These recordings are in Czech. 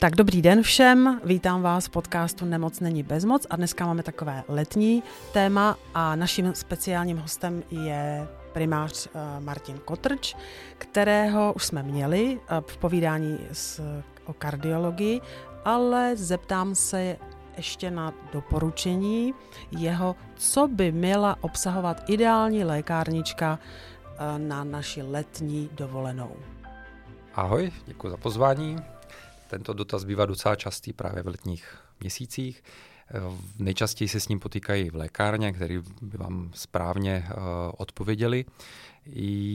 Tak dobrý den všem, vítám vás v podcastu Nemoc není bezmoc a dneska máme takové letní téma a naším speciálním hostem je primář eh, Martin Kotrč, kterého už jsme měli eh, v povídání s, o kardiologii, ale zeptám se ještě na doporučení jeho, co by měla obsahovat ideální lékárnička eh, na naši letní dovolenou. Ahoj, děkuji za pozvání. Tento dotaz bývá docela častý právě v letních měsících. Nejčastěji se s ním potýkají v lékárně, který by vám správně uh, odpověděli.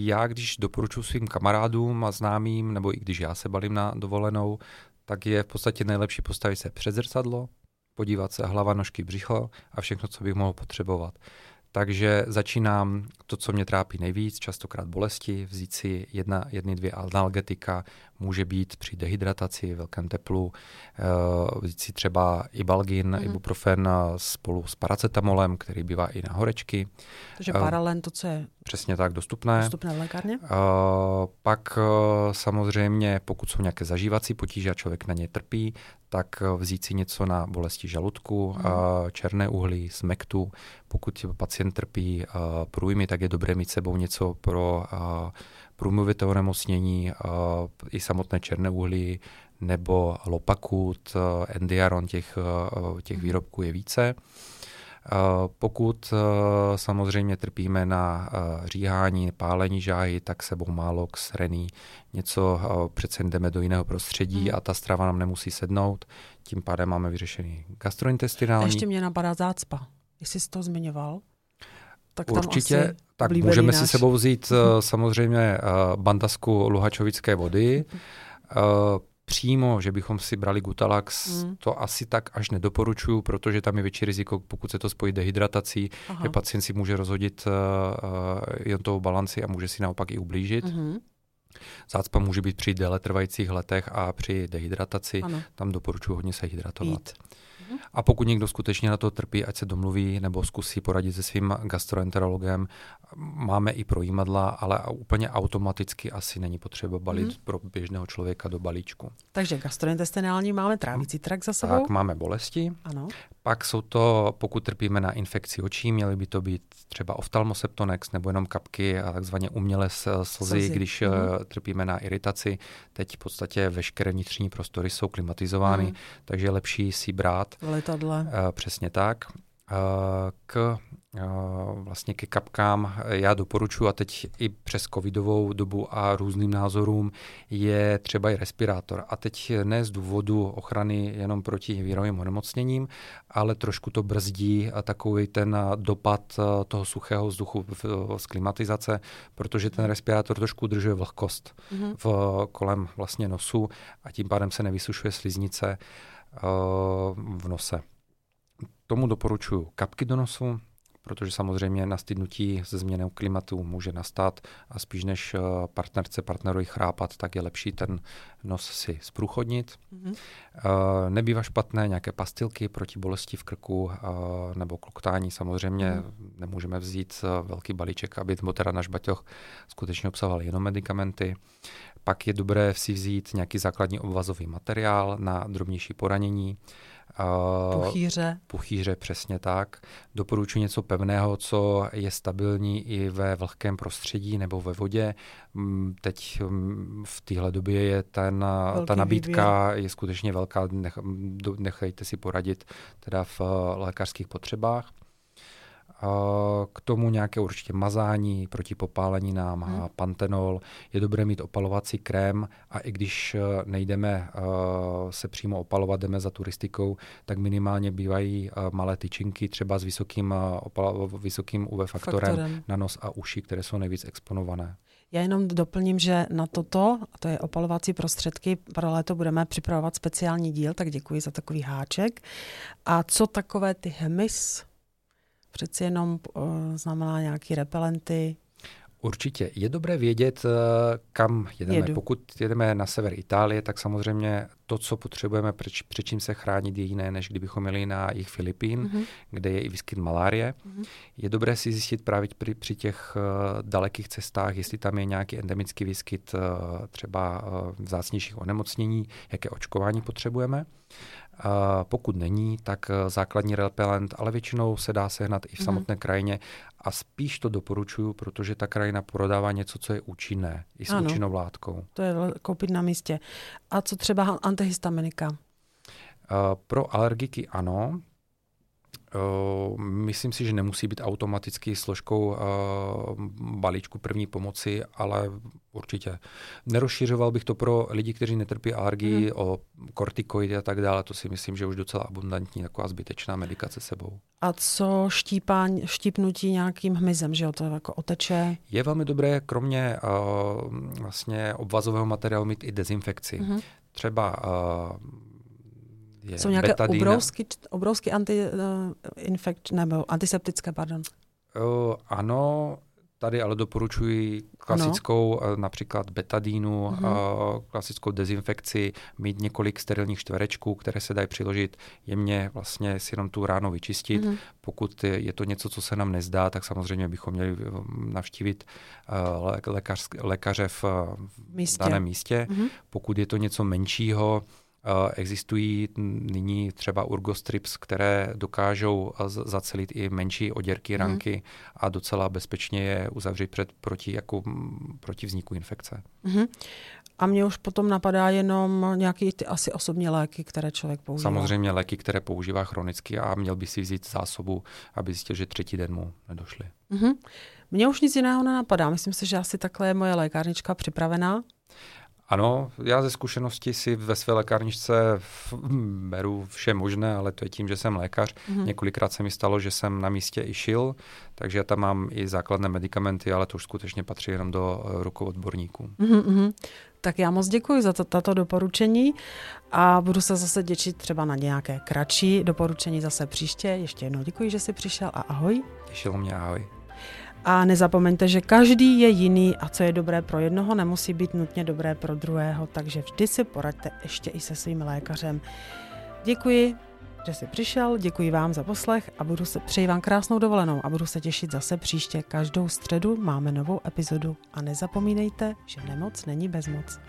Já, když doporučuji svým kamarádům a známým, nebo i když já se balím na dovolenou, tak je v podstatě nejlepší postavit se před zrcadlo, podívat se hlava, nožky, břicho a všechno, co bych mohl potřebovat. Takže začínám to, co mě trápí nejvíc, častokrát bolesti, vzít si jedna, jedny, dvě analgetika, může být při dehydrataci, velkém teplu, uh, vzít si třeba ibalgin, mm-hmm. ibuprofen spolu s paracetamolem, který bývá i na horečky. Takže uh, paralen, to, co je přesně tak dostupné. Dostupné v lékárně? Pak samozřejmě, pokud jsou nějaké zažívací potíže a člověk na ně trpí, tak vzít si něco na bolesti žaludku, mm. uh, černé uhlí, smektu. Pokud pacient trpí průjmy, tak je dobré mít sebou něco pro uh, průmluvité onemocnění, uh, i samotné černé uhlí, nebo lopakut, uh, endiaron, těch, těch mhm. výrobků je více. Pokud samozřejmě trpíme na říhání, pálení žáhy, tak sebou málox, rený, něco přece jdeme do jiného prostředí hmm. a ta strava nám nemusí sednout. Tím pádem máme vyřešený gastrointestinální. Ještě mě napadá zácpa, jestli jsi to zmiňoval. Tak Určitě, tak můžeme náš. si sebou vzít uh, samozřejmě uh, bandasku luhačovické vody. Uh, přímo, že bychom si brali Gutalax, mm. to asi tak až nedoporučuju, protože tam je větší riziko, pokud se to spojí dehydratací, Aha. že pacient si může rozhodit uh, jen tou balanci a může si naopak i ublížit. Mm-hmm. Zácpa může být při déle trvajících letech a při dehydrataci. Ano. Tam doporučuji hodně se hydratovat. Jít. A pokud někdo skutečně na to trpí, ať se domluví nebo zkusí poradit se svým gastroenterologem. Máme i projímadla, ale úplně automaticky asi není potřeba balit hmm. pro běžného člověka do balíčku. Takže gastrointestinální máme trávící trakt za sebou. Tak máme bolesti. Ano. Pak jsou to, pokud trpíme na infekci očí, měly by to být třeba oftalmoseptonex nebo jenom kapky a takzvaně umělé slzy, slzy. když mm. Trpíme na iritaci. Teď v podstatě veškeré vnitřní prostory jsou klimatizovány, mm. takže je lepší si brát. V letadle. Uh, přesně tak. K vlastně ke kapkám já doporučuji, a teď i přes covidovou dobu a různým názorům, je třeba i respirátor. A teď ne z důvodu ochrany jenom proti virovým onemocněním, ale trošku to brzdí a takový ten dopad toho suchého vzduchu z klimatizace, protože ten respirátor trošku udržuje vlhkost mm-hmm. v, kolem vlastně nosu a tím pádem se nevysušuje sliznice v nose. Tomu doporučuji kapky do nosu, protože samozřejmě nastydnutí ze změnou klimatu může nastat a spíš než eh, partnerce partnerovi chrápat, tak je lepší ten nos si zprůchodnit. Mm-hmm. Nebývá špatné nějaké pastilky proti bolesti v krku eh, nebo kloktání. Samozřejmě mm-hmm. nemůžeme vzít velký balíček, aby teda náš baťoch skutečně obsahoval jenom medicamenty. Pak je dobré si vzít nějaký základní obvazový materiál na drobnější poranění. Puchýře. Puchýře, přesně tak. Doporučuji něco pevného, co je stabilní i ve vlhkém prostředí nebo ve vodě. Mm, teď mm, v téhle době je ten, ta nabídka výběr. je skutečně velká, nech, nechejte si poradit teda v lékařských potřebách. K tomu nějaké určitě mazání proti popáleninám, hmm. pantenol. Je dobré mít opalovací krém a i když e, nejdeme e, se přímo opalovat, jdeme za turistikou, tak minimálně bývají e, malé tyčinky třeba s vysokým, vysokým UV faktorem, faktorem na nos a uši, které jsou nejvíc exponované. Já jenom doplním, že na toto, a to je opalovací prostředky, pro léto budeme připravovat speciální díl, tak děkuji za takový háček. A co takové ty hmyz? Přeci jenom uh, znamená nějaký repelenty. Určitě. Je dobré vědět, eh, kam jedeme. Jedu. Pokud jedeme na sever Itálie, tak samozřejmě to, co potřebujeme, před čím se chránit, je jiné, než kdybychom měli na jich Filipín, mm-hmm. kde je i výskyt malárie. Mm-hmm. Je dobré si zjistit právě při, při těch uh, dalekých cestách, jestli tam je nějaký endemický výskyt uh, třeba uh, vzácnějších onemocnění, jaké očkování potřebujeme. Pokud není, tak eh, základní repelent, ale většinou se dá sehnat i v mhm. samotné mm. krajině a spíš to doporučuju, protože ta krajina prodává něco, co je účinné, i s ano, účinnou látkou. To je koupit na místě. A co třeba antihistaminika? Pro alergiky ano, myslím si, že nemusí být automaticky složkou uh, balíčku první pomoci, ale určitě. Nerozšiřoval bych to pro lidi, kteří netrpí alergii, mm. o kortikoidy a tak dále. To si myslím, že už docela abundantní, taková zbytečná medikace sebou. A co štípání, štípnutí nějakým hmyzem, že jo, to jako oteče? Je velmi dobré, kromě uh, vlastně obvazového materiálu, mít i dezinfekci. Mm. Třeba je Jsou nějaké betadína. obrovsky anti-infekt, uh, nebo antiseptické, pardon? Uh, ano, tady ale doporučuji klasickou ano. například betadínu, uh-huh. klasickou dezinfekci, mít několik sterilních čtverečků, které se dají přiložit jemně vlastně si jenom tu ráno vyčistit. Uh-huh. Pokud je to něco, co se nám nezdá, tak samozřejmě bychom měli navštívit lékař, lékaře v, místě. daném místě. Uh-huh. Pokud je to něco menšího, Eh, existují nyní třeba urgostrips, které dokážou eh, zacelit i menší oděrky, mhm. ranky mm. a docela bezpečně je uzavřít před, proti, jako, proti vzniku infekce. Mm. A mě už potom napadá jenom nějaké ty asi osobní léky, které člověk používá. Samozřejmě léky, které používá chronicky a měl by si vzít zásobu, aby zjistil, že třetí den mu nedošly. Mm-hmm. Mně už nic jiného nenapadá. Myslím si, že asi takhle je moje lékárnička připravená. Ano, já ze zkušenosti si ve své lékárničce beru vše možné, ale to je tím, že jsem lékař. Mm-hmm. Několikrát se mi stalo, že jsem na místě i šil, takže já tam mám i základné medicamenty, ale to už skutečně patří jenom do eh, rukou odborníků. Mm-hmm. Tak já moc děkuji za to, tato doporučení a budu se zase těšit třeba na nějaké kratší doporučení zase příště. Ještě jednou děkuji, že jsi přišel a ahoj. Těšilo mě, ahoj. A nezapomeňte, že každý je jiný a co je dobré pro jednoho, nemusí být nutně dobré pro druhého, takže vždy si poraďte ještě i se svým lékařem. Děkuji, že jsi přišel, děkuji vám za poslech a budu se, přeji vám krásnou dovolenou a budu se těšit zase příště. Každou středu máme novou epizodu a nezapomínejte, že nemoc není bezmoc.